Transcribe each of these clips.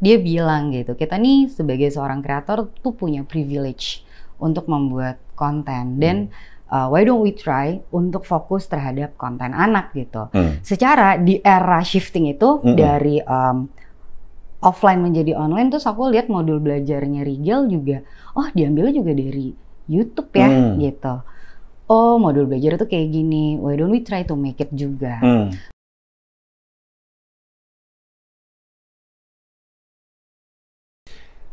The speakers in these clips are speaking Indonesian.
dia bilang gitu, kita nih sebagai seorang kreator tuh punya privilege untuk membuat konten dan uh, why don't we try untuk fokus terhadap konten anak gitu. Hmm. Secara di era shifting itu Mm-mm. dari um, offline menjadi online terus aku lihat modul belajarnya Rigel juga, oh diambilnya juga dari YouTube ya Hmm. gitu. Oh modul belajar itu kayak gini, why don't we try to make it juga. Hmm.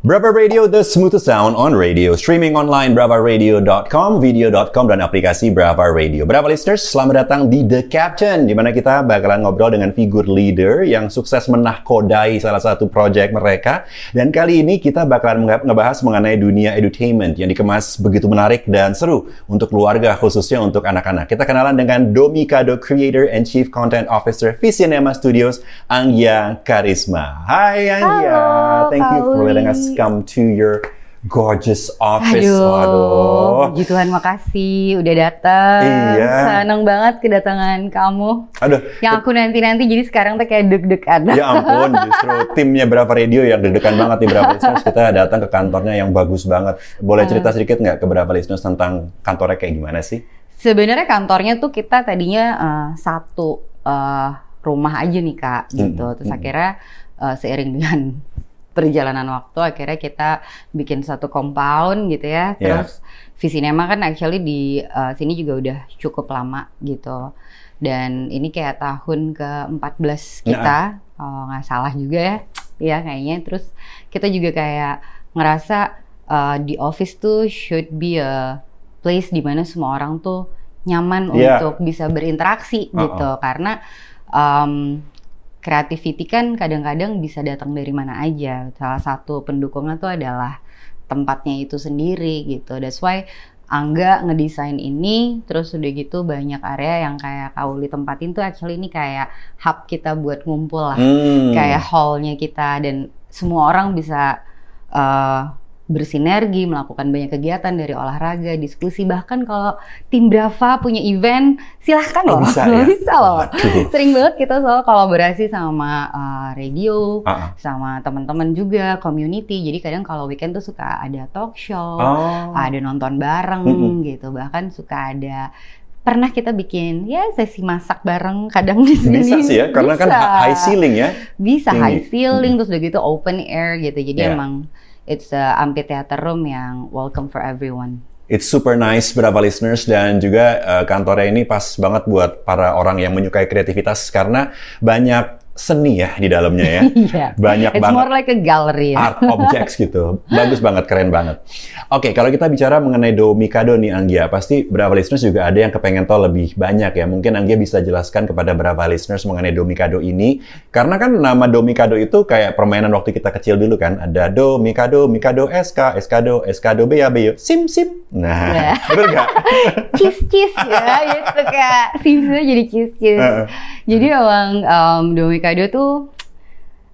Brava Radio, the smoothest sound on radio. Streaming online, bravaradio.com, video.com, dan aplikasi Brava Radio. Brava listeners, selamat datang di The Captain, di mana kita bakalan ngobrol dengan figur leader yang sukses menahkodai salah satu project mereka. Dan kali ini kita bakalan nge- ngebahas mengenai dunia edutainment yang dikemas begitu menarik dan seru untuk keluarga, khususnya untuk anak-anak. Kita kenalan dengan Domi Kado, Creator and Chief Content Officer Visinema Studios, Anggia Karisma. Hai Anggia, Halo, thank you for letting us come to your gorgeous office. Aduh, Waduh. puji Tuhan makasih udah datang. Iya. Seneng banget kedatangan kamu. Aduh, Yang aku nanti-nanti jadi sekarang tuh kayak deg-degan. ya ampun, justru timnya Brava Radio yang deg-degan banget nih Brava Listeners. Kita datang ke kantornya yang bagus banget. Boleh cerita sedikit nggak ke Brava Listeners tentang kantornya kayak gimana sih? Sebenarnya kantornya tuh kita tadinya eh, satu eh, rumah aja nih kak, gitu. Hmm, Terus hmm. akhirnya eh, seiring dengan perjalanan waktu, akhirnya kita bikin satu compound gitu ya. Ya. Terus Visinema kan actually di eh, sini juga udah cukup lama gitu. Dan ini kayak tahun ke-14 kita, kalau nggak salah juga ya, ya kayaknya. Terus kita juga kayak ngerasa eh, di office tuh should be a place di mana semua orang tuh nyaman Iya. untuk bisa berinteraksi Uh-uh. gitu karena um, creativity kan kadang-kadang bisa datang dari mana aja. Salah satu pendukungnya tuh adalah tempatnya itu sendiri gitu. That's why Angga ngedesain ini terus udah gitu banyak area yang kayak Kauli tempatin tuh actually ini kayak hub kita buat ngumpul lah. Hmm. kayak hallnya kita dan semua orang bisa uh, bersinergi melakukan banyak kegiatan dari olahraga diskusi bahkan kalau tim Brava punya event silahkan Oh, loh bisa ya? bisa loh sering banget kita selalu kolaborasi sama uh, radio Ah, ah. sama teman-teman juga community jadi kadang kalau weekend tuh suka ada talk show Oh. ada nonton bareng Mm-mm. gitu bahkan suka ada pernah kita bikin ya sesi masak bareng kadang di sini Bisa sih ya, karena kan Bisa. high ceiling ya. bisa Tinggi. high ceiling terus udah gitu open air gitu jadi Yeah. emang it's a amphitheater room yang welcome for everyone. It's super nice Brava listeners dan juga eh, kantornya ini pas banget buat para orang yang menyukai kreativitas karena banyak seni ya di dalamnya ya. iya Banyak it's banget more like a gallery ya. art objects gitu. Bagus banget, keren banget. Oke, kalau kita bicara mengenai Do Mikado nih Anggia, pasti Brava listeners juga ada yang kepengen tahu lebih banyak ya. Mungkin Anggia bisa jelaskan kepada Brava listeners mengenai Do Mikado ini. Karena kan nama Do Mikado itu kayak permainan waktu kita kecil dulu kan. Ada Do, Mikado, Mikado SK, SKdo, SKdo Bea, Beo, Sim, Sim. Nah, Ya. betul nggak? cheese ya gitu kayak simsnya jadi cheese cheese Heeh. jadi emang um, Domikado tuh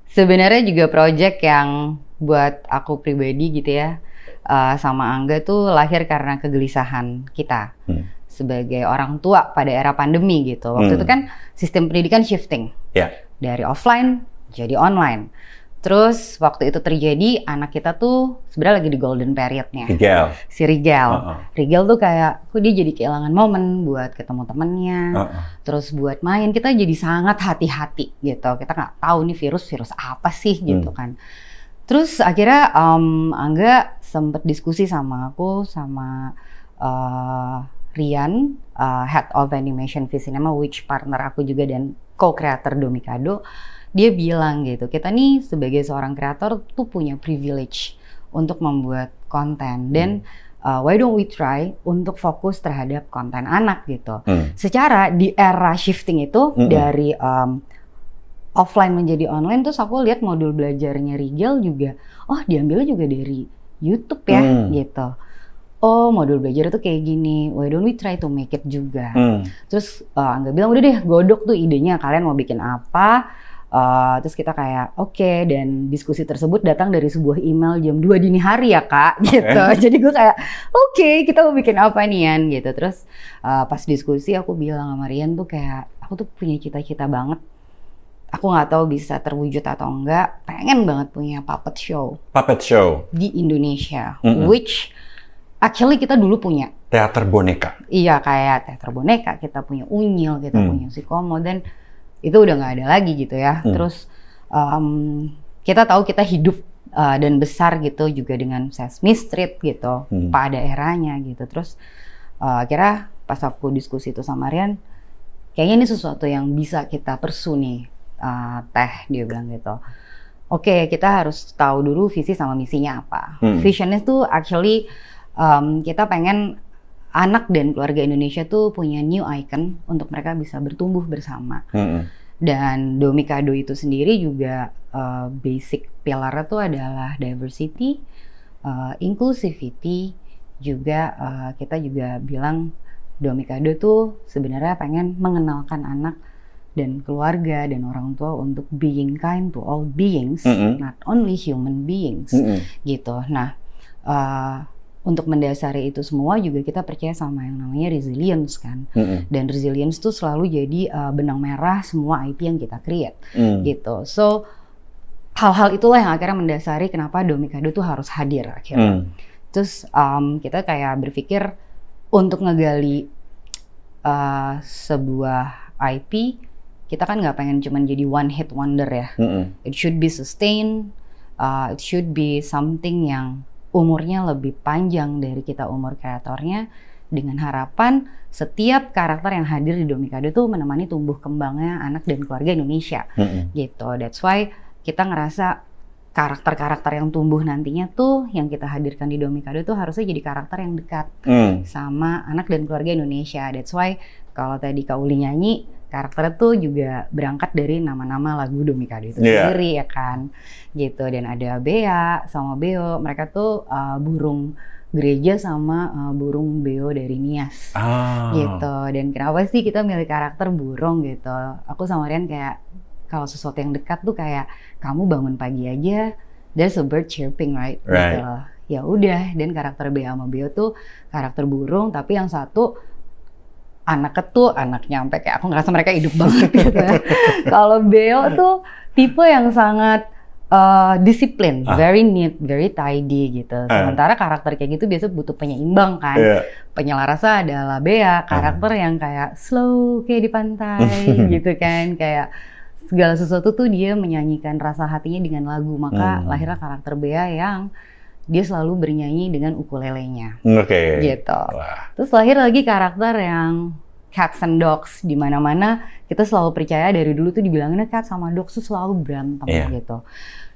sebenarnya juga project yang buat aku pribadi gitu ya uh, sama Angga tuh lahir karena kegelisahan kita Hmm. sebagai orang tua pada era pandemi gitu waktu Hmm. itu kan sistem pendidikan shifting Ya. dari offline jadi online terus waktu itu terjadi anak kita tuh sebenarnya lagi di golden periodnya Miguel. si Rigel Heeh. Rigel tuh kayak kok dia jadi kehilangan momen buat ketemu temennya Heeh. terus buat main kita jadi sangat hati-hati gitu kita nggak tahu nih virus virus apa sih gitu Hmm. kan terus akhirnya em, Angga sempet diskusi sama aku sama eh, Rian eh, head of animation Visinema which partner aku juga dan co-creator Domikado dia bilang gitu kita nih sebagai seorang kreator tuh punya privilege untuk membuat konten dan uh, why don't we try untuk fokus terhadap konten anak gitu Hmm. secara di era shifting itu Mm-mm. dari um, offline menjadi online terus aku lihat modul belajarnya Rigel juga oh diambilnya juga dari YouTube ya Hmm. gitu oh modul belajar itu kayak gini why don't we try to make it juga Hmm. terus uh, Angga bilang udah deh godok tuh idenya kalian mau bikin apa Uh, terus kita kayak oke dan diskusi tersebut datang dari sebuah email jam 2 dini hari ya kak. Gitu. Jadi gue kayak oke kita mau bikin apa nih Yan? Gitu. Terus uh, pas diskusi aku bilang sama Rian tuh kayak aku tuh punya cita-cita banget. Aku nggak tahu bisa terwujud atau enggak pengen banget punya puppet show Puppet show, di Indonesia Mm-mm. which actually kita dulu punya. Teater boneka. iya kayak teater boneka kita punya unyil kita Hmm. punya sikomo dan itu udah nggak ada lagi gitu ya Hmm. terus em, kita tahu kita hidup uh, dan besar gitu juga dengan Sesame Street gitu Hmm. pada eranya gitu terus uh, akhirnya pas aku diskusi itu sama Rian kayaknya ini sesuatu yang bisa kita persu nih uh, teh dia bilang gitu oke kita harus tahu dulu visi sama misinya apa Hmm. visionnya tuh actually um, kita pengen anak dan keluarga Indonesia tuh punya new icon untuk mereka bisa bertumbuh bersama Mm-mm. dan Domikado itu sendiri juga uh, basic pilarnya tuh adalah diversity, uh, inclusivity, juga uh, kita juga bilang Domikado tuh sebenarnya pengen mengenalkan anak dan keluarga dan orang tua untuk being kind to all beings, Mm-mm. not only human beings Mm-mm. gitu. Nah, uh, untuk mendasari itu semua juga kita percaya sama yang namanya resilience kan Mm-mm. dan resilience tuh selalu jadi uh, benang merah semua IP yang kita create Mm. gitu. So hal-hal itulah yang akhirnya mendasari kenapa Domikado tuh harus hadir akhirnya. Mm. Terus um, kita kayak berpikir untuk ngegali uh, sebuah IP kita kan nggak pengen cuman jadi one hit wonder ya. Mm-mm. It should be sustained. Uh, it should be something yang umurnya lebih panjang dari kita umur kreatornya dengan harapan setiap karakter yang hadir di Domikado tuh menemani tumbuh kembangnya anak dan keluarga Indonesia Mm-mm. gitu. That's why kita ngerasa karakter-karakter yang tumbuh nantinya tuh yang kita hadirkan di Domikado tuh harusnya jadi karakter yang dekat Mm. sama anak dan keluarga Indonesia. That's why kalau tadi Kak Uli nyanyi, karakternya tuh juga berangkat dari nama-nama lagu Domikado itu Iya. sendiri ya kan. Gitu dan ada Bea sama Beo, mereka tuh uh, burung gereja sama uh, burung Beo dari Nias. Ah. Gitu. Dan kenapa sih kita milih karakter burung gitu? Aku sama Rian kayak kalau sesuatu yang dekat tuh kayak kamu bangun pagi aja there's a bird chirping right, Right. gitu. Ya udah, dan karakter Bea sama Beo tuh karakter burung tapi yang satu anaknya tuh anaknya sampai kayak aku ngerasa mereka hidup banget gitu ya. Kalau Beo tuh tipe yang sangat uh, disiplin, Ah. very neat, very tidy gitu. Ah. Sementara karakter kayak gitu biasa butuh penyeimbang kan Iya. penyelarasa adalah Bea, karakter Hmm. yang kayak slow kayak di pantai gitu kan, kayak segala sesuatu tuh dia menyanyikan rasa hatinya dengan lagu, maka Hmm. lahirlah karakter Bea yang dia selalu bernyanyi dengan ukulelenya Oke. gitu. Wah. Terus lahir lagi karakter yang cats and dogs di mana-mana kita selalu percaya dari dulu tuh dibilangnya cat sama dogs tuh selalu berantem Iya. gitu.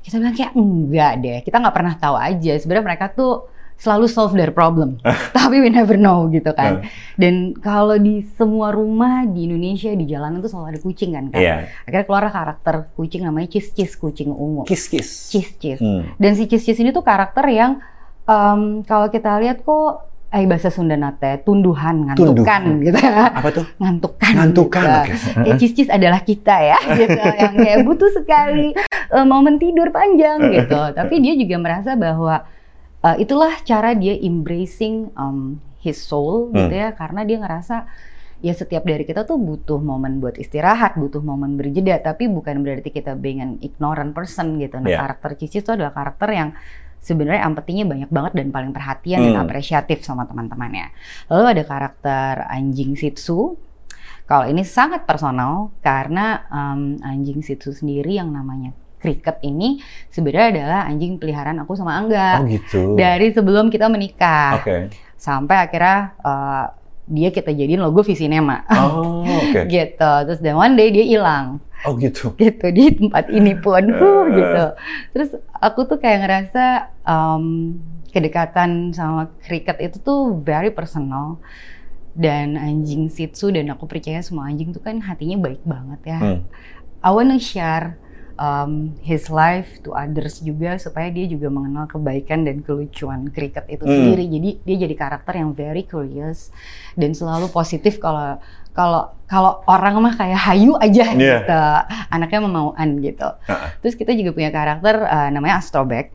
Kita bilang kayak enggak deh, kita nggak pernah tahu aja. Sebenarnya mereka tuh selalu solve their problem, tapi we never know gitu kan. Dan kalau di semua rumah di Indonesia di jalanan tuh selalu ada kucing kan kan. Iya. Akhirnya keluar karakter kucing namanya Cis Cis kucing ungu. Cis Cis. Hmm. Dan si Cis Cis ini tuh karakter yang em, kalau kita lihat kok eh bahasa Sunda nate tunduhan ngantukan Tunduhan. gitu ya Apa tuh? ngantukan Ngantukan, gitu. oke. kayak cis cis adalah kita ya gitu yang kayak butuh sekali eh, momen tidur panjang gitu tapi dia juga merasa bahwa eh, itulah cara dia embracing um, his soul gitu Hmm. ya karena dia ngerasa ya setiap dari kita tuh butuh momen buat istirahat, butuh momen berjeda, tapi bukan berarti kita being an ignorant person gitu. Nah, Yeah. karakter Cici itu adalah karakter yang sebenarnya empatinya banyak banget dan paling perhatian dan Hmm. apresiatif sama teman-temannya. Lalu ada karakter anjing Shih Tzu. Kalau ini sangat personal karena um, anjing Shih Tzu sendiri yang namanya Cricket ini sebenarnya adalah anjing peliharaan aku sama Angga Oh gitu. dari sebelum kita menikah Oke. sampai akhirnya uh, dia kita jadiin logo Visinema Oh, oke. gitu terus dan one day dia hilang Oh gitu. gitu di tempat ini pun huh, gitu terus aku tuh kayak ngerasa um, kedekatan sama cricket itu tuh very personal dan anjing Shih Tzu dan aku percaya semua anjing tuh kan hatinya baik banget ya Hmm. I wanna share um, his life to others juga supaya dia juga mengenal kebaikan dan kelucuan cricket itu Hmm. sendiri. Jadi dia jadi karakter yang very curious dan selalu positif kalau kalau kalau orang mah kayak hayu aja Iya. gitu. Anaknya memauan gitu. Ha-ha. Terus kita juga punya karakter uh, namanya Astrobek.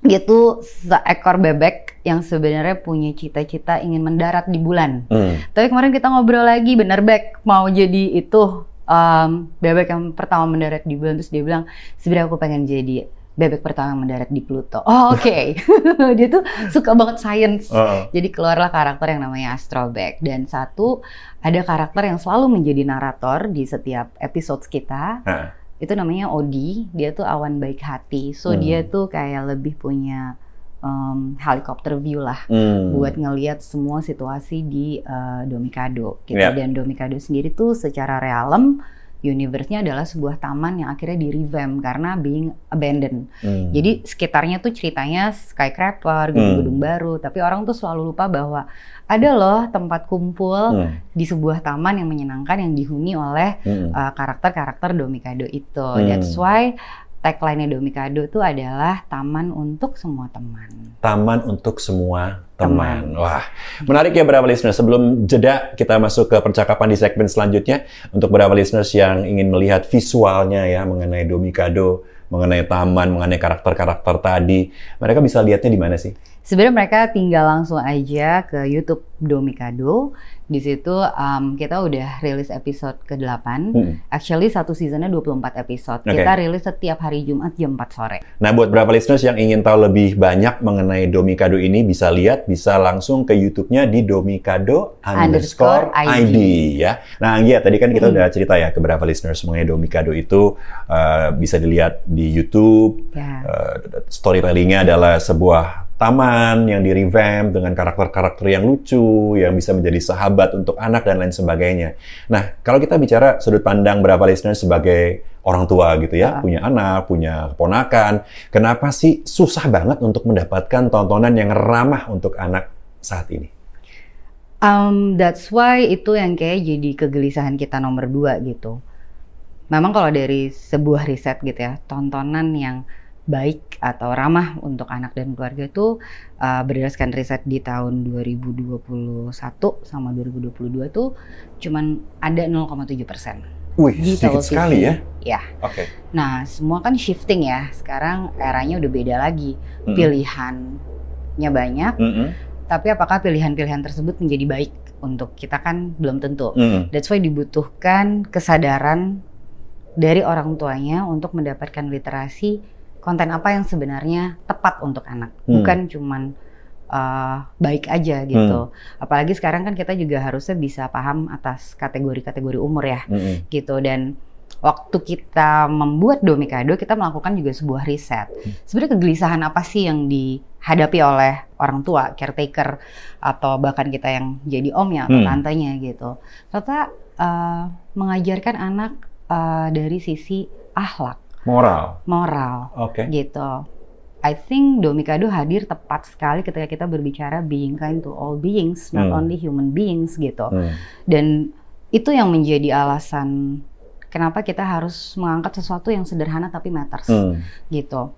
Dia tuh seekor bebek yang sebenarnya punya cita-cita ingin mendarat di bulan. Hmm. Tapi kemarin kita ngobrol lagi, bener Bek, mau jadi itu um, bebek yang pertama mendarat di bulan terus dia bilang sebenarnya aku pengen jadi bebek pertama mendarat di Pluto. Oh oke, okay. dia tuh suka banget science. Uh. Jadi keluarlah karakter yang namanya Astrobek dan satu ada karakter yang selalu menjadi narator di setiap episode kita. Uh. Itu namanya Odi. Dia tuh awan baik hati. So hmm. dia tuh kayak lebih punya um, helikopter view lah hmm. buat ngelihat semua situasi di uh, Domikado gitu. Yeah. Dan Domikado sendiri tuh secara realem universe-nya adalah sebuah taman yang akhirnya di revamp karena being abandoned. Hmm. Jadi sekitarnya tuh ceritanya skyscraper, gedung-gedung hmm. baru, tapi orang tuh selalu lupa bahwa ada loh tempat kumpul hmm. di sebuah taman yang menyenangkan yang dihuni oleh hmm. uh, karakter-karakter Domikado itu. Hmm. That's why tagline Domikado itu adalah taman untuk semua teman. Taman untuk semua teman. teman. Wah, menarik ya beberapa listeners. Sebelum jeda kita masuk ke percakapan di segmen selanjutnya untuk beberapa listeners yang ingin melihat visualnya ya mengenai Domikado, mengenai taman, mengenai karakter-karakter tadi. Mereka bisa lihatnya di mana sih? Sebenarnya mereka tinggal langsung aja ke YouTube Domikado di situ um, kita udah rilis episode ke-8. Hmm. Actually satu seasonnya 24 episode. Okay. Kita rilis setiap hari Jumat jam 4 sore. Nah, buat berapa listeners yang ingin tahu lebih banyak mengenai Domikado ini bisa lihat bisa langsung ke YouTube-nya di Domikado underscore ID. ID ya. Nah, Anggia tadi kan kita hmm. udah cerita ya ke beberapa listeners mengenai Domikado itu uh, bisa dilihat di YouTube. Yeah. Uh, storytellingnya adalah sebuah taman yang di revamp dengan karakter-karakter yang lucu, yang bisa menjadi sahabat untuk anak dan lain sebagainya. Nah, kalau kita bicara sudut pandang berapa listener sebagai orang tua gitu ya, ya, punya anak, punya keponakan, kenapa sih susah banget untuk mendapatkan tontonan yang ramah untuk anak saat ini? Um, that's why itu yang kayak jadi kegelisahan kita nomor dua gitu. Memang kalau dari sebuah riset gitu ya, tontonan yang baik atau ramah untuk anak dan keluarga itu uh, berdasarkan riset di tahun 2021 sama 2022 tuh cuman ada 0,7 persen. Wih, di sedikit televisi. sekali ya? Ya. Oke. Okay. Nah, semua kan shifting ya. Sekarang eranya udah beda lagi. Mm -hmm. Pilihannya banyak. Mm -hmm. Tapi apakah pilihan-pilihan tersebut menjadi baik untuk kita kan belum tentu. Mm -hmm. That's why dibutuhkan kesadaran dari orang tuanya untuk mendapatkan literasi konten apa yang sebenarnya tepat untuk anak, hmm. bukan cuman uh, baik aja gitu. Hmm. Apalagi sekarang kan kita juga harusnya bisa paham atas kategori-kategori umur ya, hmm. gitu. Dan waktu kita membuat Domikado, kita melakukan juga sebuah riset. Hmm. Sebenarnya kegelisahan apa sih yang dihadapi oleh orang tua, caretaker, atau bahkan kita yang jadi omnya atau hmm. tantenya gitu. Ternyata uh, mengajarkan anak uh, dari sisi akhlak Moral. Moral. Oke. Okay. Gitu. I think Domikado hadir tepat sekali ketika kita berbicara being kind to all beings, not hmm. only human beings gitu. Hmm. Dan itu yang menjadi alasan kenapa kita harus mengangkat sesuatu yang sederhana tapi matters hmm. gitu.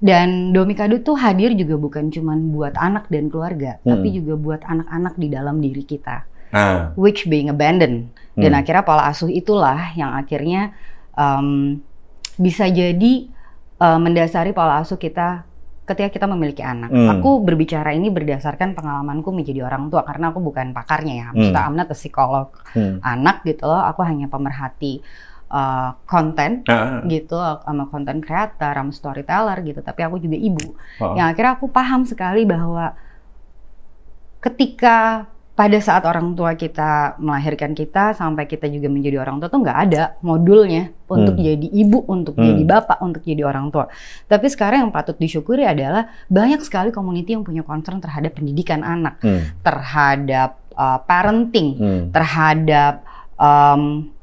Dan Domikado tuh hadir juga bukan cuma buat anak dan keluarga, hmm. tapi juga buat anak-anak di dalam diri kita. Ah. Which being abandoned. Dan hmm. akhirnya pola asuh itulah yang akhirnya um, bisa jadi uh, mendasari pola asuh kita ketika kita memiliki anak. Hmm. Aku berbicara ini berdasarkan pengalamanku menjadi orang tua karena aku bukan pakarnya ya. Maksudnya hmm. I'm not psikolog hmm. anak gitu loh. Aku hanya pemerhati uh, konten uh. gitu sama konten kreator, sama storyteller gitu. Tapi aku juga ibu. Uh. Yang akhirnya aku paham sekali bahwa ketika pada saat orang tua kita melahirkan kita sampai kita juga menjadi orang tua tuh nggak ada modulnya untuk hmm. jadi ibu, untuk hmm. jadi bapak, untuk jadi orang tua. Tapi sekarang yang patut disyukuri adalah banyak sekali community yang punya concern terhadap pendidikan anak, hmm. terhadap uh, parenting, hmm. terhadap um,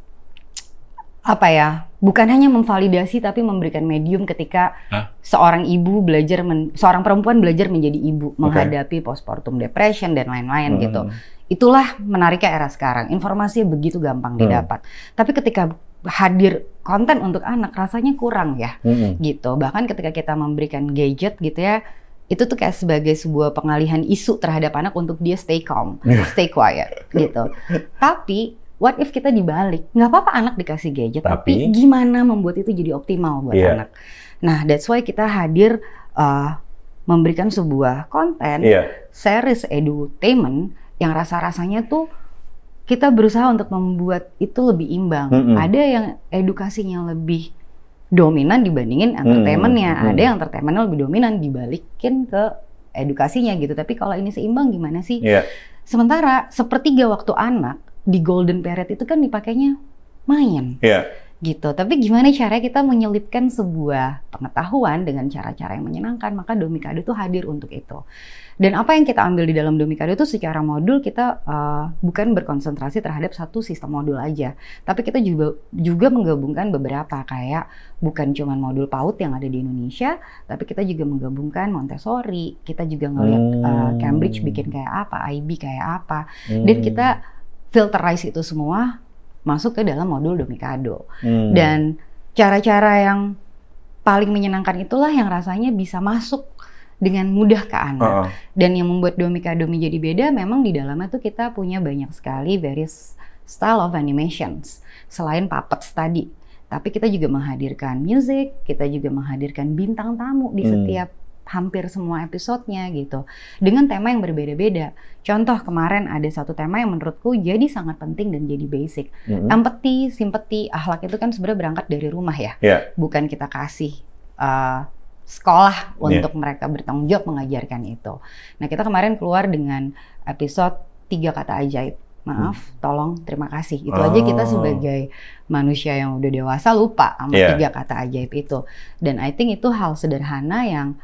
apa ya bukan hanya memvalidasi tapi memberikan medium ketika Hah? seorang ibu belajar men, seorang perempuan belajar menjadi ibu okay. menghadapi postpartum depression dan lain-lain hmm. gitu. Itulah menariknya era sekarang. Informasi begitu gampang hmm. didapat. Tapi ketika hadir konten untuk anak rasanya kurang ya. Hmm. Gitu. Bahkan ketika kita memberikan gadget gitu ya itu tuh kayak sebagai sebuah pengalihan isu terhadap anak untuk dia stay calm, stay quiet gitu. Tapi what if kita dibalik? Nggak apa-apa anak dikasih gadget, tapi, tapi gimana membuat itu jadi optimal buat yeah. anak? Nah, that's why kita hadir uh, memberikan sebuah konten, yeah. series edutainment yang rasa-rasanya tuh kita berusaha untuk membuat itu lebih imbang. Mm-mm. Ada yang edukasinya lebih dominan dibandingin entertainmentnya, Mm, mm. ada yang entertainmentnya lebih dominan dibalikin ke edukasinya gitu. Tapi kalau ini seimbang gimana sih? Iya. Sementara sepertiga waktu anak di golden period itu kan dipakainya main Iya. gitu. Tapi gimana caranya kita menyelipkan sebuah pengetahuan dengan cara-cara yang menyenangkan? Maka Domikado itu hadir untuk itu. Dan apa yang kita ambil di dalam Domikado itu secara modul kita uh, bukan berkonsentrasi terhadap satu sistem modul aja, tapi kita juga juga menggabungkan beberapa kayak bukan cuma modul PAUD yang ada di Indonesia, tapi kita juga menggabungkan Montessori, kita juga ngeliat uh, Hmm. Cambridge bikin kayak apa, IB kayak apa, dan Hmm. kita filterize itu semua masuk ke dalam modul Domikado. Hmm. Dan cara-cara yang paling menyenangkan itulah yang rasanya bisa masuk dengan mudah ke anak. Heeh. Dan yang membuat Domikado menjadi beda memang di dalamnya tuh kita punya banyak sekali various style of animations selain puppets tadi. Tapi kita juga menghadirkan music, kita juga menghadirkan bintang tamu di Hmm. setiap hampir semua episodenya gitu. Dengan tema yang berbeda-beda. Contoh kemarin ada satu tema yang menurutku jadi sangat penting dan jadi basic. Mm-mm. Empati, simpati, akhlak itu kan sebenarnya berangkat dari rumah ya. Iya. Bukan kita kasih uh, sekolah Iya. untuk mereka bertanggung jawab mengajarkan itu. Nah kita kemarin keluar dengan episode tiga kata ajaib. Maaf, tolong, terima kasih. Itu aja kita Hmm. Oh. sebagai manusia yang udah dewasa lupa sama Iya. tiga kata ajaib itu. Dan I think itu hal sederhana yang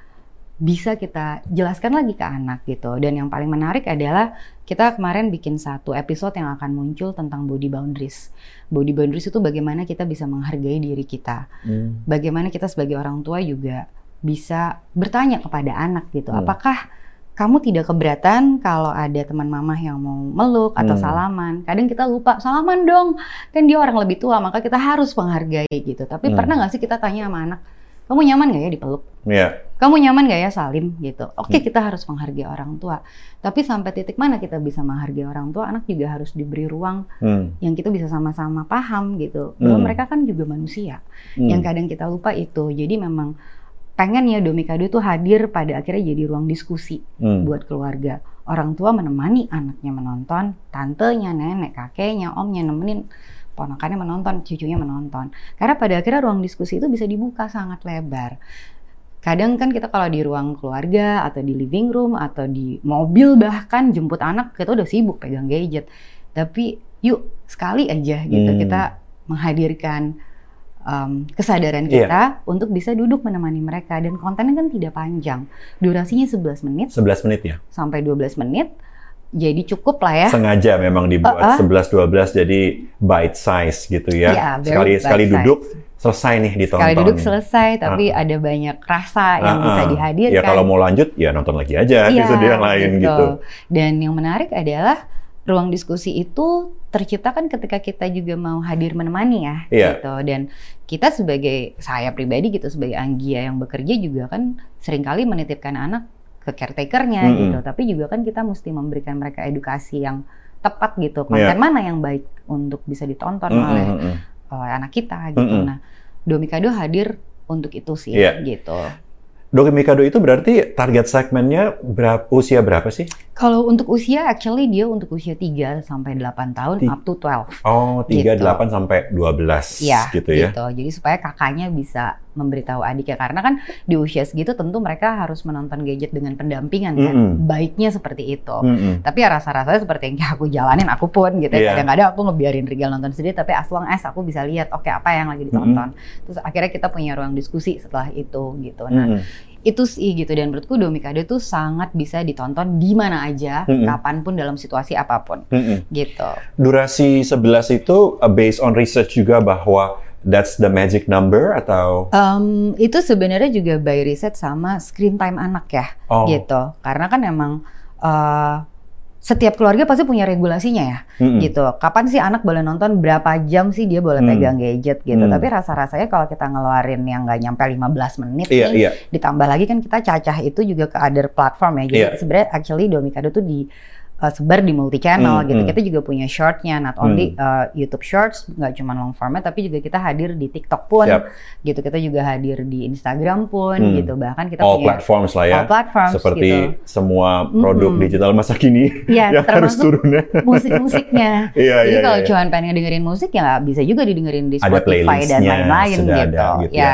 bisa kita jelaskan lagi ke anak gitu. Dan yang paling menarik adalah kita kemarin bikin satu episode yang akan muncul tentang body boundaries. Body boundaries itu bagaimana kita bisa menghargai diri kita. Hmm. Bagaimana kita sebagai orang tua juga bisa bertanya kepada anak gitu. Hmm. Apakah kamu tidak keberatan kalau ada teman mama yang mau meluk atau Hmm. salaman? Kadang kita lupa salaman dong, kan dia orang lebih tua, maka kita harus menghargai gitu. Tapi Hmm. pernah nggak sih kita tanya sama anak, kamu nyaman nggak ya dipeluk? Iya. Kamu nyaman gak ya salim gitu? Oke Hmm. kita harus menghargai orang tua. Tapi sampai titik mana kita bisa menghargai orang tua, anak juga harus diberi ruang Hmm. yang kita bisa sama-sama paham gitu. Bahwa Hmm. mereka kan juga manusia. Hmm. Yang kadang kita lupa itu. Jadi memang pengen ya Domikado itu hadir pada akhirnya jadi ruang diskusi Hmm. buat keluarga. Orang tua menemani anaknya menonton, tantenya, nenek, kakeknya, omnya nemenin ponakannya menonton, cucunya menonton. Karena pada akhirnya ruang diskusi itu bisa dibuka sangat lebar. Kadang kan kita kalau di ruang keluarga atau di living room atau di mobil bahkan jemput anak kita udah sibuk pegang gadget. Tapi yuk sekali aja gitu Hmm. kita menghadirkan um, kesadaran Iya. kita untuk bisa duduk menemani mereka dan kontennya kan tidak panjang. Durasinya 11 menit 11 menit ya. sampai 12 menit. Jadi cukup lah ya. Sengaja memang dibuat Uh-uh. 11 12 jadi bite size gitu ya. Iya, very sekali sekali bite duduk selesai nih ditonton. Sekali duduk selesai, tapi ada banyak rasa yang Ah, bisa ah. dihadirkan. Ya kalau mau lanjut ya nonton lagi aja Iya, episode yang lain gitu. Dan yang menarik adalah ruang diskusi itu terciptakan ketika kita juga mau hadir menemani ya, Iya. gitu. Dan kita sebagai saya pribadi gitu sebagai Anggia yang bekerja juga kan sering kali menitipkan anak ke caretakernya Mm-mm. gitu. Tapi juga kan kita mesti memberikan mereka edukasi yang tepat gitu. Iya. Konten mana yang baik untuk bisa ditonton Mm, oleh mm, mm. oleh anak kita gitu. Mm-mm. Nah, Domikado hadir untuk itu sih Iya. gitu. Doki Mikado itu berarti target segmennya berapa, usia berapa sih? Kalau untuk usia actually dia untuk usia 3 sampai 8 tahun Ti- up to 12. Oh, 3, Gitu. 8 sampai 12 Iya, gitu ya. Jadi supaya kakaknya bisa memberitahu adiknya karena kan di usia segitu tentu mereka harus menonton gadget dengan pendampingan kan. Mm-mm. Baiknya seperti itu. Mm-mm. Tapi ya rasa-rasanya seperti yang aku jalanin aku pun gitu. Ya. Kadang-kadang aku ngebiarin Rigal nonton sendiri tapi as long as aku bisa lihat oke apa yang lagi ditonton. Terus akhirnya kita punya ruang diskusi setelah itu gitu. Nah, Mm-mm. Itu sih gitu dan menurutku Domikado tuh sangat bisa ditonton di mana aja, Mm-mm. kapan pun dalam situasi apa pun Mm-mm. gitu. Durasi 11 itu uh, based on research juga bahwa that's the magic number atau Em, itu sebenarnya juga by riset sama screen time anak ya, oh gitu. Karena kan emang eh, setiap keluarga pasti punya regulasinya ya, mm-mm. gitu. Kapan sih anak boleh nonton, berapa jam sih dia boleh Hmm. pegang gadget gitu. Hmm. Tapi rasa-rasanya kalau kita ngeluarin yang nggak nyampe 15 menit Iya, nih, iya. ditambah lagi kan kita cacah itu juga ke other platform ya. Jadi Iya. sebenarnya actually Domikado tuh di uh, sebar di multi channel Hmm, gitu. hmm. Kita juga punya shortnya, not only uh, YouTube Shorts, nggak cuma long format, tapi juga kita hadir di TikTok pun, Siap. gitu. Kita juga hadir di Instagram pun, Hmm. gitu. Bahkan kita All punya platforms lah ya. all platforms, Seperti gitu. semua produk Mm-mm. digital masa kini Iya, yang harus termasuk turun ya. musik-musiknya. Iya, Jadi iya, kalau iya. cuma pengen dengerin musik ya nggak bisa juga didengerin di Ada Spotify dan lain-lain gitu. ada gitu ya.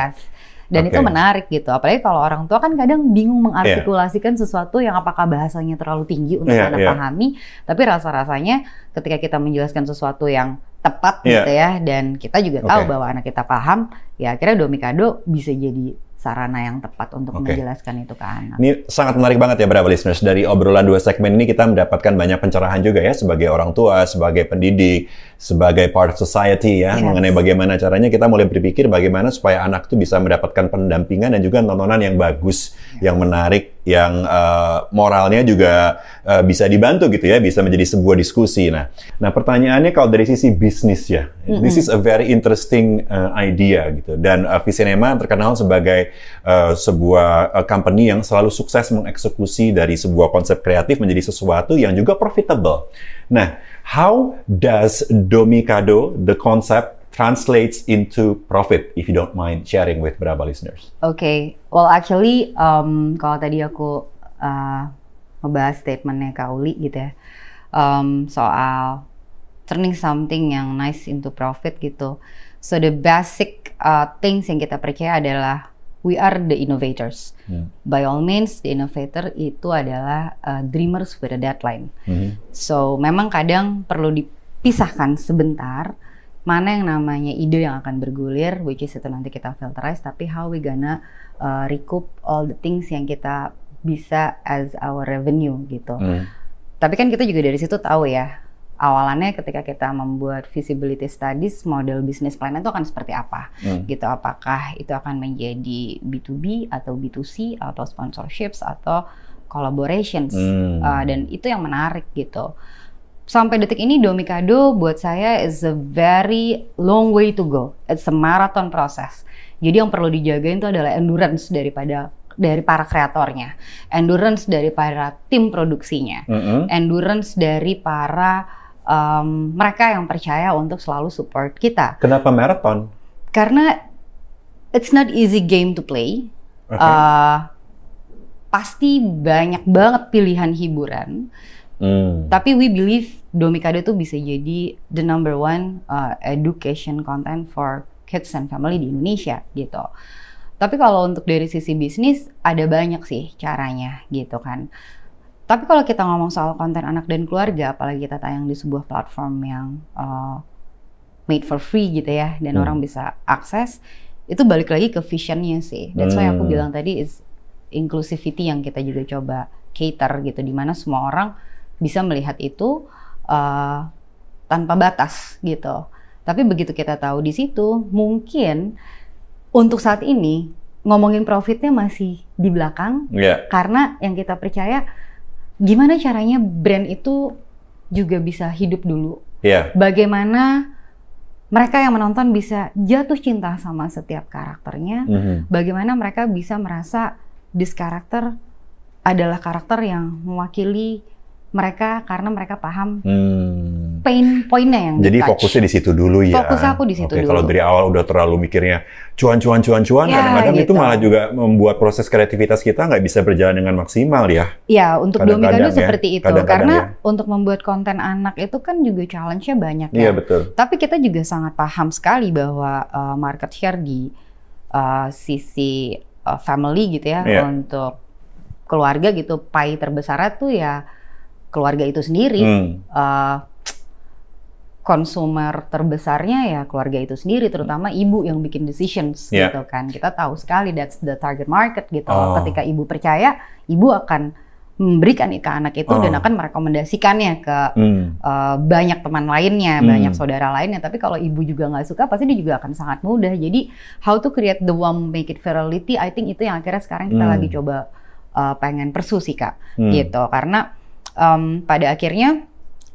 Dan Oke. itu menarik gitu. Apalagi kalau orang tua kan kadang bingung mengartikulasikan sesuatu yang apakah bahasanya terlalu tinggi untuk Iya, anak iya. pahami, tapi rasa-rasanya ketika kita menjelaskan sesuatu yang tepat Iya. gitu ya dan kita juga tahu Oke. bahwa anak kita paham, ya akhirnya Domikado bisa jadi sarana yang tepat untuk Oke. menjelaskan itu ke anak. Ini sangat menarik banget ya, Bravo listeners. Dari obrolan dua segmen ini kita mendapatkan banyak pencerahan juga ya sebagai orang tua, sebagai pendidik, sebagai part of society ya Yes. mengenai bagaimana caranya kita mulai berpikir bagaimana supaya anak itu bisa mendapatkan pendampingan dan juga tontonan yang bagus, yang menarik, yang eh, moralnya juga eh, bisa dibantu gitu ya, bisa menjadi sebuah diskusi. Nah, nah pertanyaannya kalau dari sisi bisnis ya, this is a very interesting eh, idea gitu. Dan uh, Visinema terkenal sebagai eh, sebuah eh, company yang selalu sukses mengeksekusi dari sebuah konsep kreatif menjadi sesuatu yang juga profitable. Nah, how does Domikado, the concept, translates into profit? If you don't mind sharing with Brava listeners. Oke, well actually um, kalau tadi aku uh, ngebahas statementnya Kak Uli gitu ya, um, soal turning something yang nice into profit gitu. So the basic uh, things yang kita percaya adalah we are the innovators. Hmm. By all means, the innovator itu adalah uh, dreamers with a deadline. Mhm. So memang kadang perlu dipisahkan sebentar mana yang namanya ide yang akan bergulir, which is itu nanti kita filterize, tapi how we gonna uh, recoup all the things yang kita bisa as our revenue gitu. Hmm. Tapi kan kita juga dari situ tahu ya, awalannya ketika kita membuat feasibility studies, model business plan itu akan seperti apa Hmm. gitu. Apakah itu akan menjadi B2B atau B2C atau sponsorships atau collaborations Hmm. Uh, dan itu yang menarik gitu. Sampai detik ini Domikado buat saya is a very long way to go. It's a marathon process. Jadi yang perlu dijagain itu adalah endurance daripada dari para kreatornya, endurance dari para tim produksinya, Mhm. endurance dari para um, mereka yang percaya untuk selalu support kita. Kenapa marathon? Karena it's not easy game to play. Oke. Uh, pasti banyak banget pilihan hiburan. Hmm. Tapi we believe Domikado itu bisa jadi the number one uh, education content for kids and family di Indonesia gitu. Tapi kalau untuk dari sisi bisnis ada banyak sih caranya gitu kan. Tapi kalau kita ngomong soal konten anak dan keluarga, apalagi kita tayang di sebuah platform yang uh, made for free gitu ya, dan Hmm. orang bisa akses, itu balik lagi ke visionnya sih. That's why aku Hmm. bilang tadi is inclusivity yang kita juga coba cater gitu, di mana semua orang bisa melihat itu uh, tanpa batas gitu. Tapi begitu kita tahu di situ, mungkin untuk saat ini ngomongin profitnya masih di belakang Ya. karena yang kita percaya gimana caranya brand itu juga bisa hidup dulu. Ya. Bagaimana mereka yang menonton bisa jatuh cinta sama setiap karakternya. Mhm. Bagaimana mereka bisa merasa this karakter adalah karakter yang mewakili mereka karena mereka paham Hmm. pain pointnya yang Jadi di-touch. fokusnya di situ dulu ya. Fokus aku di situ Oke, dulu. kalau dari awal udah terlalu mikirnya cuan cuan cuan cuan, Ya, kadang-kadang itu gitu. malah juga membuat proses kreativitas kita nggak bisa berjalan dengan maksimal ya. Ya, untuk Domikado ya, seperti itu. kadang-kadang Karena ya. untuk membuat konten anak itu kan juga challenge-nya banyak ya. Iya betul. Tapi kita juga sangat paham sekali bahwa uh, market share di uh, sisi uh, family gitu ya Iya. untuk keluarga gitu, pie terbesarnya tuh ya keluarga itu sendiri. Hmm. Uh, konsumer terbesarnya ya keluarga itu sendiri, terutama ibu yang bikin decisions Iya. gitu kan. Kita tahu sekali that's the target market gitu. Oh. Ketika ibu percaya, ibu akan memberikan ke anak itu dan Oh. akan merekomendasikannya ke Hmm. uh, banyak teman lainnya, Hmm. banyak saudara lainnya. Tapi kalau ibu juga nggak suka, pasti dia juga akan sangat mudah. Jadi how to create the one make it virality, I think itu yang akhirnya sekarang kita Hmm. lagi coba uh, pengen persu sih kak, Hmm. gitu. Karena um, pada akhirnya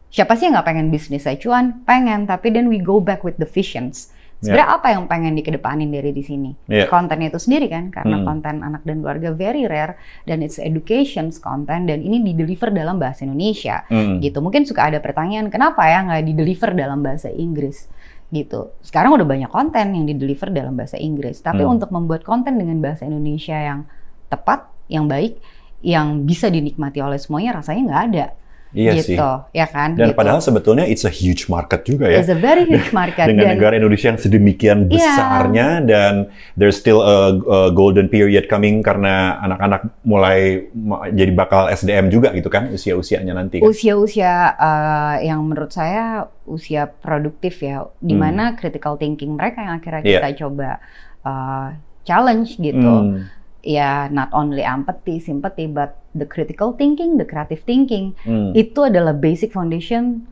siapa sih yang nggak pengen bisnis saya cuan? Pengen, tapi then we go back with the visions. Sebenarnya apa yang pengen dikedepanin dari di sini? Yeah. Kontennya itu sendiri kan, karena Hmm. konten anak dan keluarga very rare dan it's education content dan ini di deliver dalam bahasa Indonesia Hmm. gitu. Mungkin suka ada pertanyaan kenapa ya nggak di deliver dalam bahasa Inggris gitu. Sekarang udah banyak konten yang di deliver dalam bahasa Inggris, tapi Hmm. untuk membuat konten dengan bahasa Indonesia yang tepat, yang baik, yang bisa dinikmati oleh semuanya rasanya nggak ada Iya gitu, sih. ya kan? Dan gitu. padahal sebetulnya it's a huge market juga ya. It's a very huge market Dengan dan negara Indonesia yang sedemikian Iya. besarnya dan there's still a, a golden period coming karena anak-anak mulai jadi bakal SDM juga gitu kan usia-usianya nanti kan. usia-usia uh, yang menurut saya usia produktif ya, di Hmm. mana critical thinking mereka yang akhirnya Iya. kita coba uh, challenge gitu. Hmm. Ya, not only empathy, sympathy, but the critical thinking, the creative thinking Hmm. itu adalah basic foundation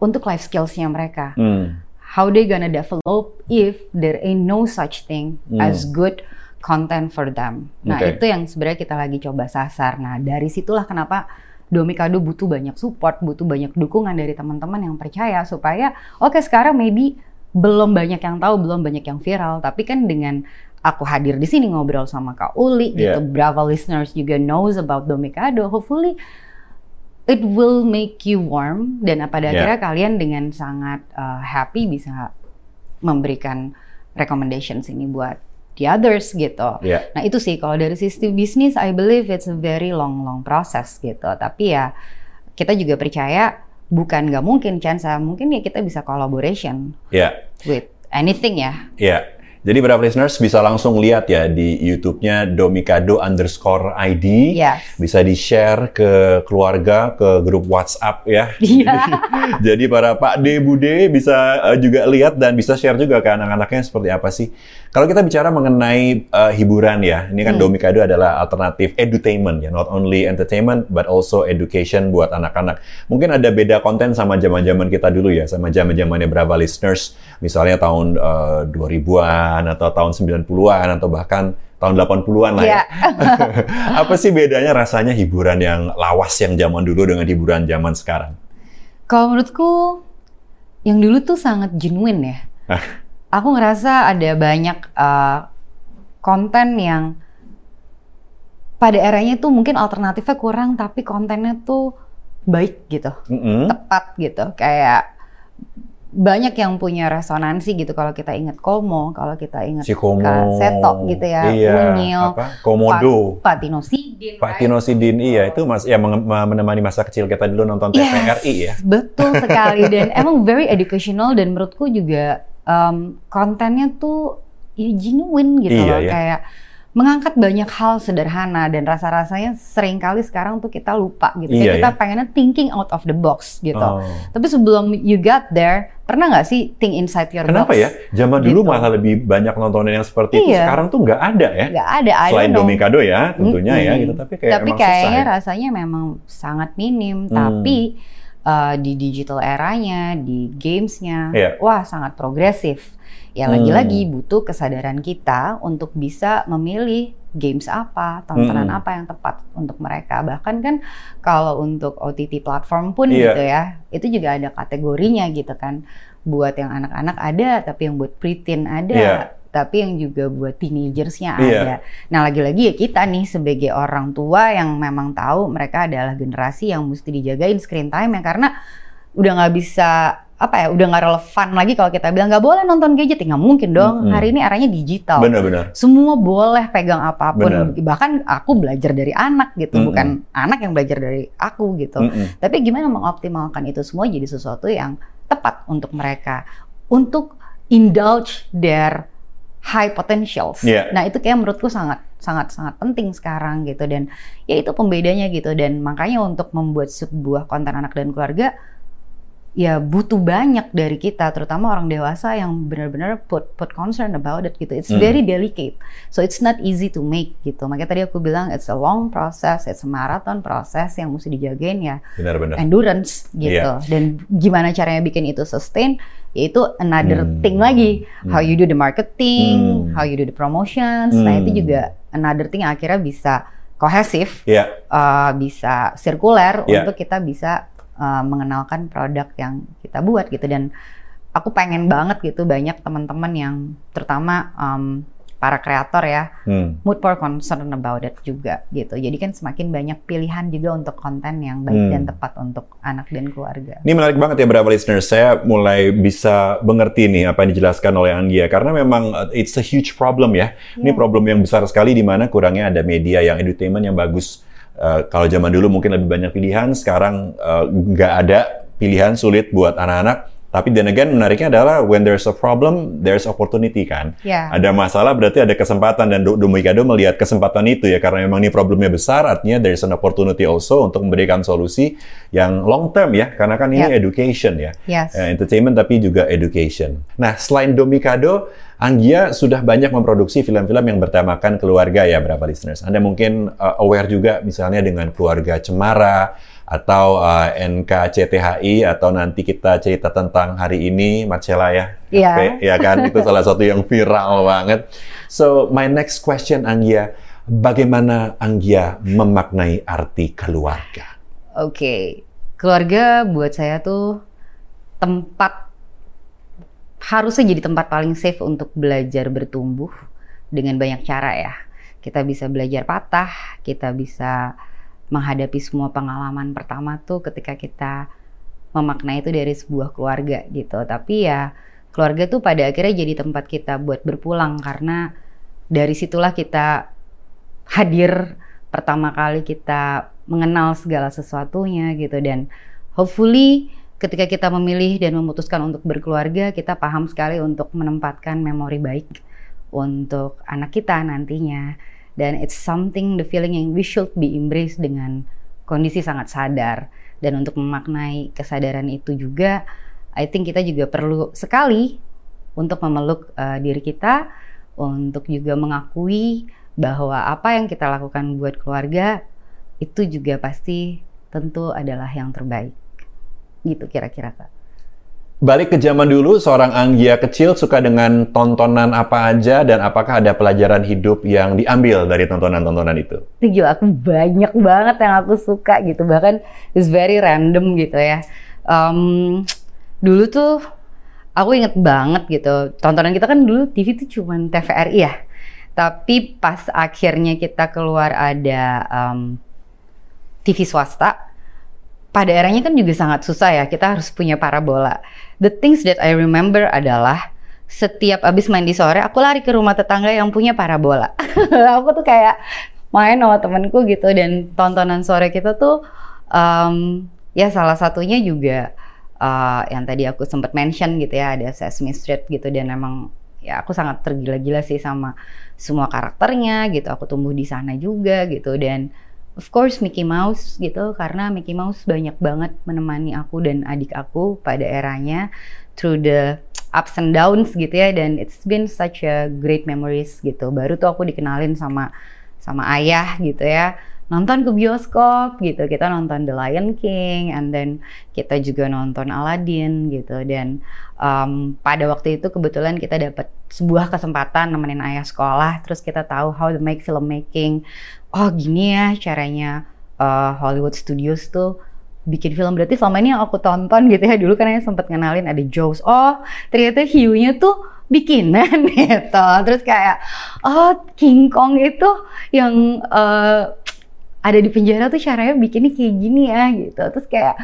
untuk life skills-nya mereka. Hmm. How they gonna develop if there ain't no such thing Hmm. as good content for them. Nah, Oke. itu yang sebenarnya kita lagi coba sasar. Nah, dari situlah kenapa Domikado butuh banyak support, butuh banyak dukungan dari teman-teman yang percaya supaya oke sekarang maybe belum banyak yang tahu, belum banyak yang viral, tapi kan dengan aku hadir di sini ngobrol sama Kak Uli gitu, Yeah. Brava listeners juga knows about Domikado, hopefully it will make you warm dan pada Yeah. akhirnya kalian dengan sangat uh, happy bisa memberikan recommendations ini buat the others gitu. Ya. Nah itu sih kalau dari sisi bisnis, I believe it's a very long long process gitu. Tapi ya kita juga percaya bukan nggak mungkin chance mungkin ya kita bisa collaboration Ya. with anything ya. Ya. Jadi para listeners bisa langsung lihat ya di YouTube-nya Domikado underscore ID. Yes. Bisa di-share ke keluarga, ke grup WhatsApp ya. Iya. Jadi para Pak D, Bude bisa uh, juga lihat dan bisa share juga ke anak-anaknya seperti apa sih. Kalau kita bicara mengenai uh, hiburan ya, ini kan Hmm. Domikado adalah alternatif edutainment ya, not only entertainment but also education buat anak-anak. Mungkin ada beda konten sama zaman-zaman kita dulu ya, sama zaman-zamannya Brava listeners, misalnya tahun uh, 2000-an atau tahun 90-an atau bahkan tahun 80-an lah ya. Iya. apa sih bedanya rasanya hiburan yang lawas yang zaman dulu dengan hiburan zaman sekarang? Kalau menurutku yang dulu tuh sangat genuine ya. Aku ngerasa ada banyak uh, konten yang pada eranya tuh mungkin alternatifnya kurang tapi kontennya tuh baik gitu, Mm-mm. tepat gitu. Kayak banyak yang punya resonansi gitu kalau kita ingat Komo, kalau kita ingat Si Komo. Seto gitu ya, Iya, Unyil, apa? Komodo. Pak Patino Sidin, right? Iya itu mas, ya menemani masa kecil kita dulu nonton TVRI ya. Betul sekali dan emang very educational dan menurutku juga um, kontennya tuh ya genuine gitu Iya, loh ya. kayak mengangkat banyak hal sederhana dan rasa-rasanya sering kali sekarang tuh kita lupa gitu Iya, Kayak kita ya. pengennya thinking out of the box gitu. Oh. Tapi sebelum you got there, pernah nggak sih think inside your Kenapa box? ya? Zaman dulu Gitu. malah lebih banyak nontonin yang seperti itu. Iya. Sekarang tuh nggak ada ya. Nggak ada, I Selain. Domikado ya, tentunya ya Mm-mm. gitu. Tapi kayak Tapi kayaknya susah ya. rasanya memang sangat minim. Hmm. Tapi uh, di digital eranya, di gamesnya, Iya. wah sangat progresif. Ya Hmm. lagi-lagi butuh kesadaran kita untuk bisa memilih games apa, tontonan Hmm. apa yang tepat untuk mereka. Bahkan kan kalau untuk OTT platform pun Iya. gitu ya, itu juga ada kategorinya gitu kan. Buat yang anak-anak ada, tapi yang buat preteen ada. Iya. Tapi yang juga buat teenagersnya Iya. ada. Nah, lagi-lagi ya kita nih sebagai orang tua yang memang tahu mereka adalah generasi yang mesti dijagain screen time ya karena udah nggak bisa apa ya udah nggak relevan lagi kalau kita bilang nggak boleh nonton gadget ya nggak mungkin dong Mm-mm. hari ini arahnya digital Bener-bener. semua boleh pegang apa pun Bener. bahkan aku belajar dari anak gitu Mm-mm. bukan anak yang belajar dari aku gitu Mm-mm. tapi gimana mengoptimalkan itu semua jadi sesuatu yang tepat untuk mereka untuk indulge their high potentials. Iya. Nah itu kayak menurutku sangat sangat sangat penting sekarang gitu dan ya itu pembedanya gitu dan makanya untuk membuat sebuah konten anak dan keluarga ya butuh banyak dari kita terutama orang dewasa yang benar-benar put put concern about it gitu. It's Hmm. very delicate. So it's not easy to make gitu. Makanya tadi aku bilang it's a long process, it's a marathon process yang mesti dijagain ya Benar-benar. endurance gitu. Iya. Dan gimana caranya bikin itu sustain? Yaitu another Hmm. thing lagi. How Hmm. you do the marketing, Hmm. how you do the promotions. Nah itu Hmm. juga another thing yang akhirnya bisa kohesif, Iya. uh, bisa sirkuler Iya. untuk kita bisa uh, mengenalkan produk yang kita buat gitu dan aku pengen banget gitu banyak teman-teman yang terutama um, para kreator ya hmm. mood for concern about it juga gitu. Jadi kan semakin banyak pilihan juga untuk konten yang baik hmm. dan tepat untuk anak dan keluarga. Ini menarik banget ya beberapa listeners. Saya mulai bisa mengerti nih apa yang dijelaskan oleh Anggia karena memang uh, it's a huge problem ya. Yeah. Ini problem yang besar sekali di mana kurangnya ada media yang entertainment yang bagus. Uh, kalau zaman dulu mungkin lebih banyak pilihan, sekarang uh, nggak uh, ada pilihan sulit buat anak-anak tapi then again menariknya adalah when there's a problem, there's opportunity kan. Yeah. Ada masalah berarti ada kesempatan dan Domikado melihat kesempatan itu ya karena memang ini problemnya besar artinya there's an opportunity also untuk memberikan solusi yang long term ya karena kan ini yeah. education ya. Yes. Uh, entertainment tapi juga education. Nah, selain Domikado, Anggia sudah banyak memproduksi film-film yang bertemakan keluarga ya berapa listeners. Anda mungkin uh, aware juga misalnya dengan keluarga Cemara atau uh, NKCTHI atau nanti kita cerita tentang hari ini Marcella ya. Iya. Yeah. Ya kan itu salah satu yang viral banget. So my next question Anggia, bagaimana Anggia memaknai arti keluarga? Oke. Okay. Keluarga buat saya tuh tempat harusnya jadi tempat paling safe untuk belajar bertumbuh dengan banyak cara ya. Kita bisa belajar patah, kita bisa menghadapi semua pengalaman pertama tuh ketika kita memaknai itu dari sebuah keluarga gitu. Tapi ya keluarga tuh pada akhirnya jadi tempat kita buat berpulang karena dari situlah kita hadir pertama kali kita mengenal segala sesuatunya gitu dan hopefully ketika kita memilih dan memutuskan untuk berkeluarga kita paham sekali untuk menempatkan memori baik untuk anak kita nantinya. Dan it's something the feeling yang we should be embrace dengan kondisi sangat sadar. Dan untuk memaknai kesadaran itu juga I think kita juga perlu sekali untuk memeluk uh, diri kita untuk juga mengakui bahwa apa yang kita lakukan buat keluarga itu juga pasti tentu adalah yang terbaik gitu kira-kira kak Balik ke zaman dulu, seorang Anggia kecil suka dengan tontonan apa aja dan apakah ada pelajaran hidup yang diambil dari tontonan-tontonan itu? Tujuh, aku banyak banget yang aku suka gitu, bahkan it's very random gitu ya. Um, dulu tuh aku inget banget gitu, tontonan kita kan dulu TV tuh cuma TVRI ya. Tapi pas akhirnya kita keluar ada um, TV swasta, pada eranya kan juga sangat susah ya, kita harus punya parabola the things that I remember adalah setiap abis main di sore aku lari ke rumah tetangga yang punya parabola. aku tuh kayak main sama temenku gitu dan tontonan sore kita tuh um, ya salah satunya juga uh, yang tadi aku sempat mention gitu ya ada Sesame Street gitu dan emang ya aku sangat tergila-gila sih sama semua karakternya gitu aku tumbuh di sana juga gitu dan of course Mickey Mouse gitu karena Mickey Mouse banyak banget menemani aku dan adik aku pada eranya through the ups and downs gitu ya dan it's been such a great memories gitu. Baru tuh aku dikenalin sama sama ayah gitu ya. Nonton ke bioskop gitu kita nonton The Lion King and then kita juga nonton Aladdin gitu. Dan um, pada waktu itu kebetulan kita dapat sebuah kesempatan nemenin ayah sekolah terus kita tahu how to make filmmaking oh gini ya caranya uh, Hollywood Studios tuh bikin film. Berarti selama ini yang aku tonton gitu ya dulu kan saya sempat kenalin ada Jaws. Oh ternyata hiunya tuh bikinan gitu. Terus kayak oh King Kong itu yang uh, ada di penjara tuh caranya bikinnya kayak gini ya gitu. Terus kayak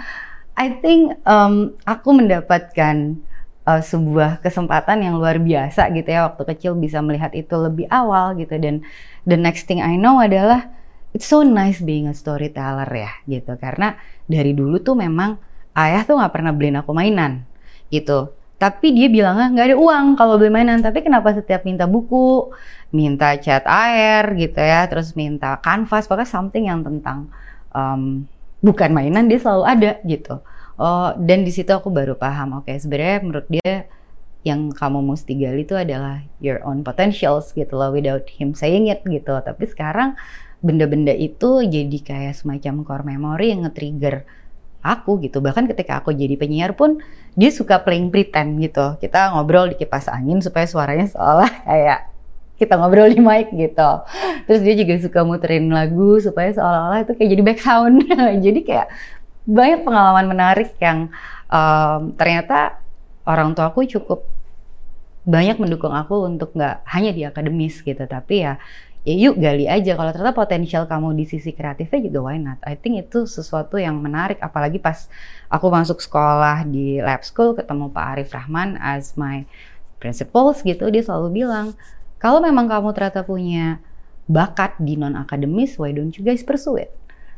I think um, aku mendapatkan uh, sebuah kesempatan yang luar biasa gitu ya waktu kecil bisa melihat itu lebih awal gitu. Dan the next thing I know adalah it's so nice being a storyteller ya gitu. Karena dari dulu tuh memang ayah tuh nggak pernah beliin aku mainan gitu. Tapi dia bilangnya nggak ada uang kalau beli mainan tapi kenapa setiap minta buku minta cat air gitu ya. Terus minta kanvas pokoknya something yang tentang um, bukan mainan dia selalu ada gitu. Oh dan di situ aku baru paham oke okay, sebenarnya menurut dia yang kamu mesti gali itu adalah your own potentials gitu loh without him saying it gitu tapi sekarang benda-benda itu jadi kayak semacam core memory yang nge-trigger aku gitu. Bahkan ketika aku jadi penyiar pun dia suka playing pretend gitu. Kita ngobrol di kipas angin supaya suaranya seolah kayak kita ngobrol di mic gitu. Terus dia juga suka muterin lagu supaya seolah-olah itu kayak jadi back sound. jadi kayak banyak pengalaman menarik yang um, ternyata orang tua aku cukup banyak mendukung aku untuk nggak hanya di akademis gitu tapi ya ya yuk gali aja. Kalau ternyata potensial kamu di sisi kreatifnya juga why not? I think itu sesuatu yang menarik apalagi pas aku masuk sekolah di lab school ketemu Pak Arif Rahman as my principals gitu dia selalu bilang kalau memang kamu ternyata punya bakat di non akademis why don't you guys pursue it?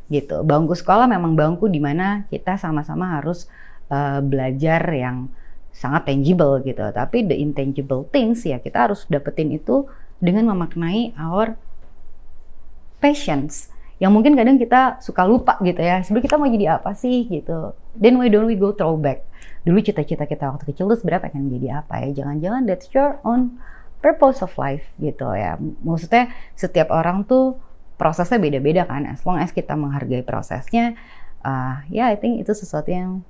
Gitu. Bangku sekolah memang bangku di mana kita sama-sama harus uh, belajar yang sangat tangible gitu. Tapi the intangible things ya kita harus dapetin itu dengan memaknai our passions. Yang mungkin kadang kita suka lupa gitu ya sebenarnya kita mau jadi apa sih? gitu. Then why don't we go throwback? Dulu cita-cita kita waktu kecil tuh sebenarnya pengen jadi apa ya? Jangan-jangan that's your own purpose of life gitu ya. Maksudnya setiap orang tuh prosesnya beda-beda kan. As long as kita menghargai prosesnya uh, ya yeah, I think itu sesuatu yang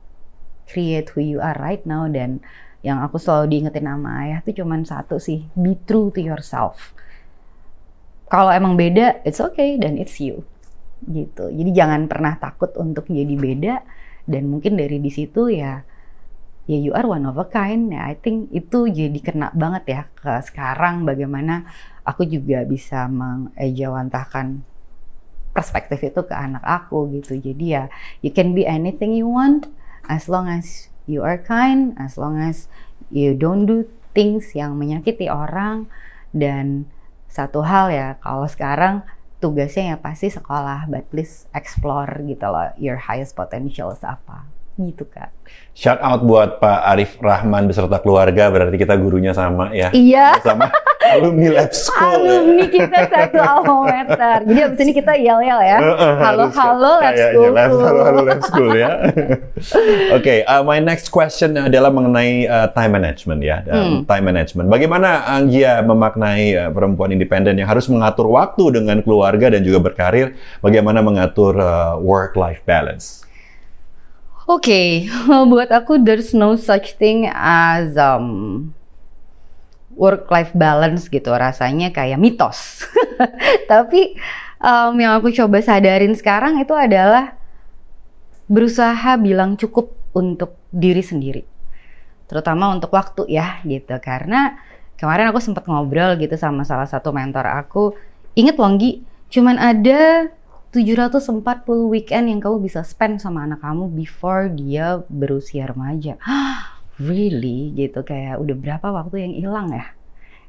create who you are right now dan yang aku selalu diingetin sama ayah tuh cuman satu sih, be true to yourself. Kalau emang beda, it's okay dan it's you. Gitu. Jadi jangan pernah takut untuk jadi beda dan mungkin dari di situ ya ya you are one of a kind. Ya I think itu jadi kena banget ya ke sekarang bagaimana aku juga bisa mengejawantahkan perspektif itu ke anak aku gitu. Jadi ya you can be anything you want as long as you are kind as long as you don't do things yang menyakiti orang dan satu hal ya kalau sekarang tugasnya ya pasti sekolah but please explore gitu loh your highest potentials apa gitu kak. Shout out buat Pak Arif Rahman beserta keluarga berarti kita gurunya sama ya. Iya. Sama alumni lab school. Alumni ya. kita satu alma. Jadi abis ini kita yel-yel ya. Halo halo lab school. Halo halo lab school ya. Oke, okay, uh, my next question adalah mengenai uh, time management ya. Hmm. Time management. Bagaimana Anggia memaknai uh, perempuan independen yang harus mengatur waktu dengan keluarga dan juga berkarir? Bagaimana mengatur uh, work life balance? Oke, okay. buat aku there's no such thing as um, work life balance gitu. Rasanya kayak mitos. Tapi um, yang aku coba sadarin sekarang itu adalah berusaha bilang cukup untuk diri sendiri. Terutama untuk waktu ya gitu. Karena kemarin aku sempat ngobrol gitu sama salah satu mentor aku. Ingat Longgi, cuman ada 740 weekend yang kamu bisa spend sama anak kamu before dia berusia remaja. really gitu kayak udah berapa waktu yang hilang ya?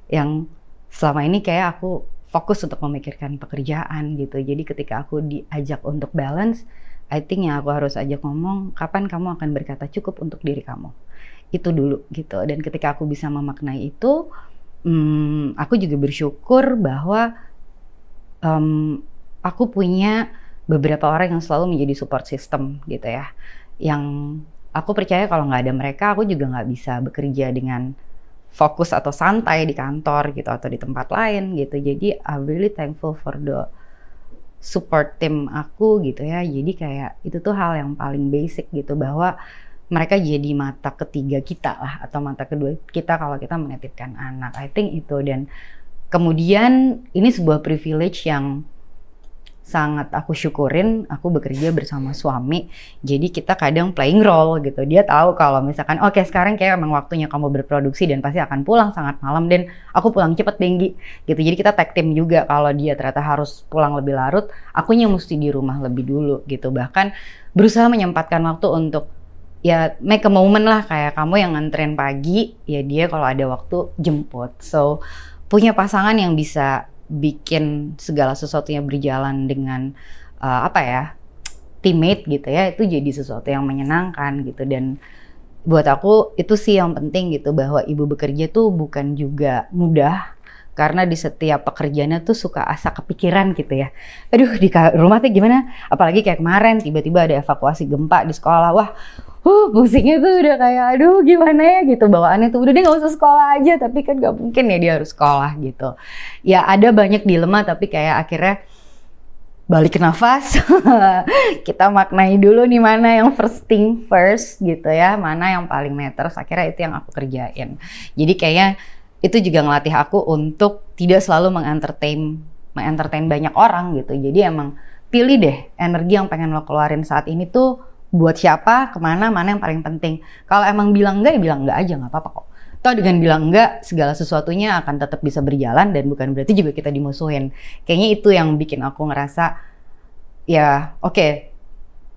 Yang selama ini kayak aku fokus untuk memikirkan pekerjaan gitu. Jadi ketika aku diajak untuk balance, I think yang aku harus ajak ngomong kapan kamu akan berkata cukup untuk diri kamu. Itu dulu gitu. Dan ketika aku bisa memaknai itu, hmm, aku juga bersyukur bahwa um, aku punya beberapa orang yang selalu menjadi support system gitu ya. Yang aku percaya kalau nggak ada mereka, aku juga nggak bisa bekerja dengan fokus atau santai di kantor gitu atau di tempat lain gitu. Jadi I'm really thankful for the support team aku gitu ya. Jadi kayak itu tuh hal yang paling basic gitu bahwa mereka jadi mata ketiga kita lah atau mata kedua kita kalau kita menitipkan anak. I think itu dan kemudian ini sebuah privilege yang sangat aku syukurin aku bekerja bersama suami. Jadi kita kadang playing role gitu. Dia tahu kalau misalkan oke okay, sekarang kayak emang waktunya kamu berproduksi dan pasti akan pulang sangat malam dan aku pulang cepet tinggi gitu. Jadi kita tag team juga kalau dia ternyata harus pulang lebih larut akunya mesti di rumah lebih dulu gitu. Bahkan berusaha menyempatkan waktu untuk ya make a moment lah. Kayak kamu yang nganterin pagi ya dia kalau ada waktu jemput. So punya pasangan yang bisa bikin segala sesuatunya berjalan dengan uh, apa ya teammate gitu ya itu jadi sesuatu yang menyenangkan gitu dan buat aku itu sih yang penting gitu bahwa ibu bekerja tuh bukan juga mudah karena di setiap pekerjaannya tuh suka asa kepikiran gitu ya. Aduh di rumah tuh gimana? Apalagi kayak kemarin tiba-tiba ada evakuasi gempa di sekolah. Wah, uh pusingnya tuh udah kayak aduh gimana ya? Gitu bawaannya tuh udah dia nggak usah sekolah aja. Tapi kan nggak mungkin ya dia harus sekolah gitu. Ya ada banyak dilema tapi kayak akhirnya balik nafas. Kita maknai dulu nih mana yang first thing first gitu ya. Mana yang paling matters akhirnya itu yang aku kerjain. Jadi kayaknya itu juga ngelatih aku untuk tidak selalu mengentertain mengentertain banyak orang gitu. Jadi emang pilih deh energi yang pengen lo keluarin saat ini tuh buat siapa, ke mana, mana yang paling penting. Kalau emang bilang enggak ya bilang enggak aja nggak apa-apa kok. Toh dengan bilang enggak, segala sesuatunya akan tetap bisa berjalan dan bukan berarti juga kita dimusuhin. Kayaknya itu yang bikin aku ngerasa ya oke okay,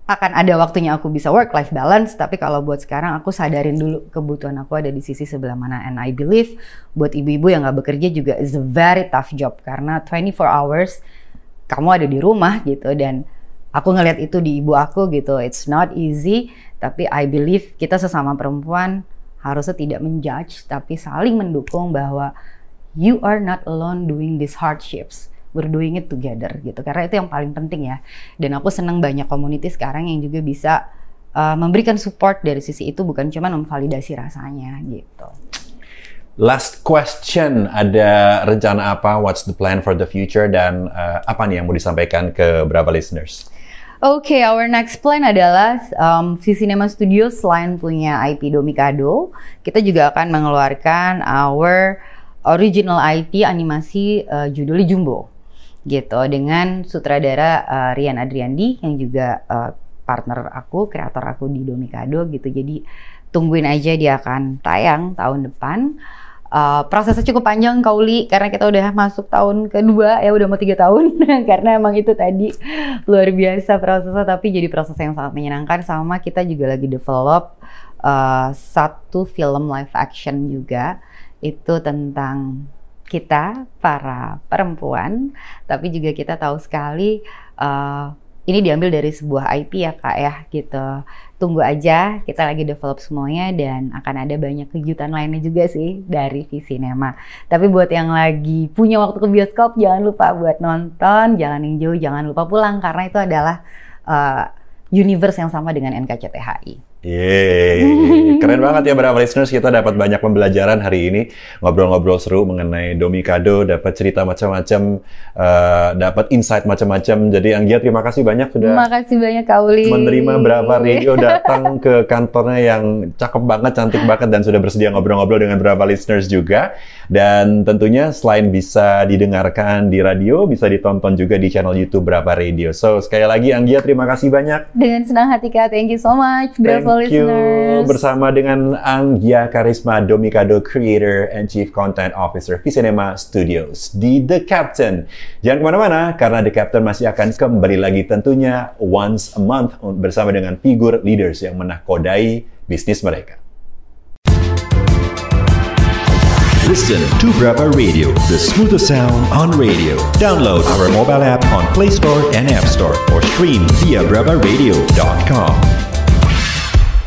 akan ada waktunya aku bisa work life balance tapi kalau buat sekarang aku sadarin dulu kebutuhan aku ada di sisi sebelah mana and I believe buat ibu-ibu yang nggak bekerja juga is a very tough job karena 24 hours kamu ada di rumah gitu dan aku ngelihat itu di ibu aku gitu it's not easy tapi I believe kita sesama perempuan harusnya tidak menjudge tapi saling mendukung bahwa you are not alone doing these hardships we're doing it together gitu karena itu yang paling penting ya dan aku senang banyak community sekarang yang juga bisa uh, memberikan support dari sisi itu bukan cuma memvalidasi rasanya gitu Last question, ada rencana apa? What's the plan for the future? Dan uh, apa nih yang mau disampaikan ke berapa listeners? Oke, okay, our next plan adalah um, Cinema Studio selain punya IP Domikado, kita juga akan mengeluarkan our original IP animasi uh, judulnya Jumbo gitu dengan sutradara uh, Rian Adriandi yang juga uh, partner aku, kreator aku di Domikado gitu. Jadi tungguin aja dia akan tayang tahun depan. Uh, prosesnya cukup panjang Kauli karena kita udah masuk tahun kedua ya udah mau tiga tahun. Karena emang itu tadi luar biasa prosesnya tapi jadi proses yang sangat menyenangkan. Sama kita juga lagi develop uh, satu film live action juga. Itu tentang kita para perempuan, tapi juga kita tahu sekali uh, ini diambil dari sebuah IP ya kak ya gitu. Tunggu aja, kita lagi develop semuanya dan akan ada banyak kejutan lainnya juga sih dari Visinema. Tapi buat yang lagi punya waktu ke bioskop, jangan lupa buat nonton, jangan yang jangan lupa pulang karena itu adalah uh, universe yang sama dengan NKCTHI. Yeay, keren banget ya para listeners kita dapat banyak pembelajaran hari ini ngobrol-ngobrol seru mengenai Domikado, dapat cerita macam-macam, uh, dapat insight macam-macam. Jadi Anggia terima kasih banyak sudah. Terima kasih banyak Kauli. Menerima berapa radio datang ke kantornya yang cakep banget, cantik banget dan sudah bersedia ngobrol-ngobrol dengan beberapa listeners juga. Dan tentunya selain bisa didengarkan di radio, bisa ditonton juga di channel YouTube Berapa Radio. So sekali lagi Anggia terima kasih banyak. Dengan senang hati Kak, thank you so much. Berapa Thank you. Bersama dengan Anggia Karisma Domikado Creator and Chief Content Officer Visinema Studios di The Captain. Jangan ke mana-mana karena The Captain masih akan kembali lagi tentunya once a month bersama dengan figur leaders yang menakodai bisnis mereka. Listen to Brava Radio, the smoothest sound on radio. Download our mobile app on Play Store and App Store or stream via bravaradio.com.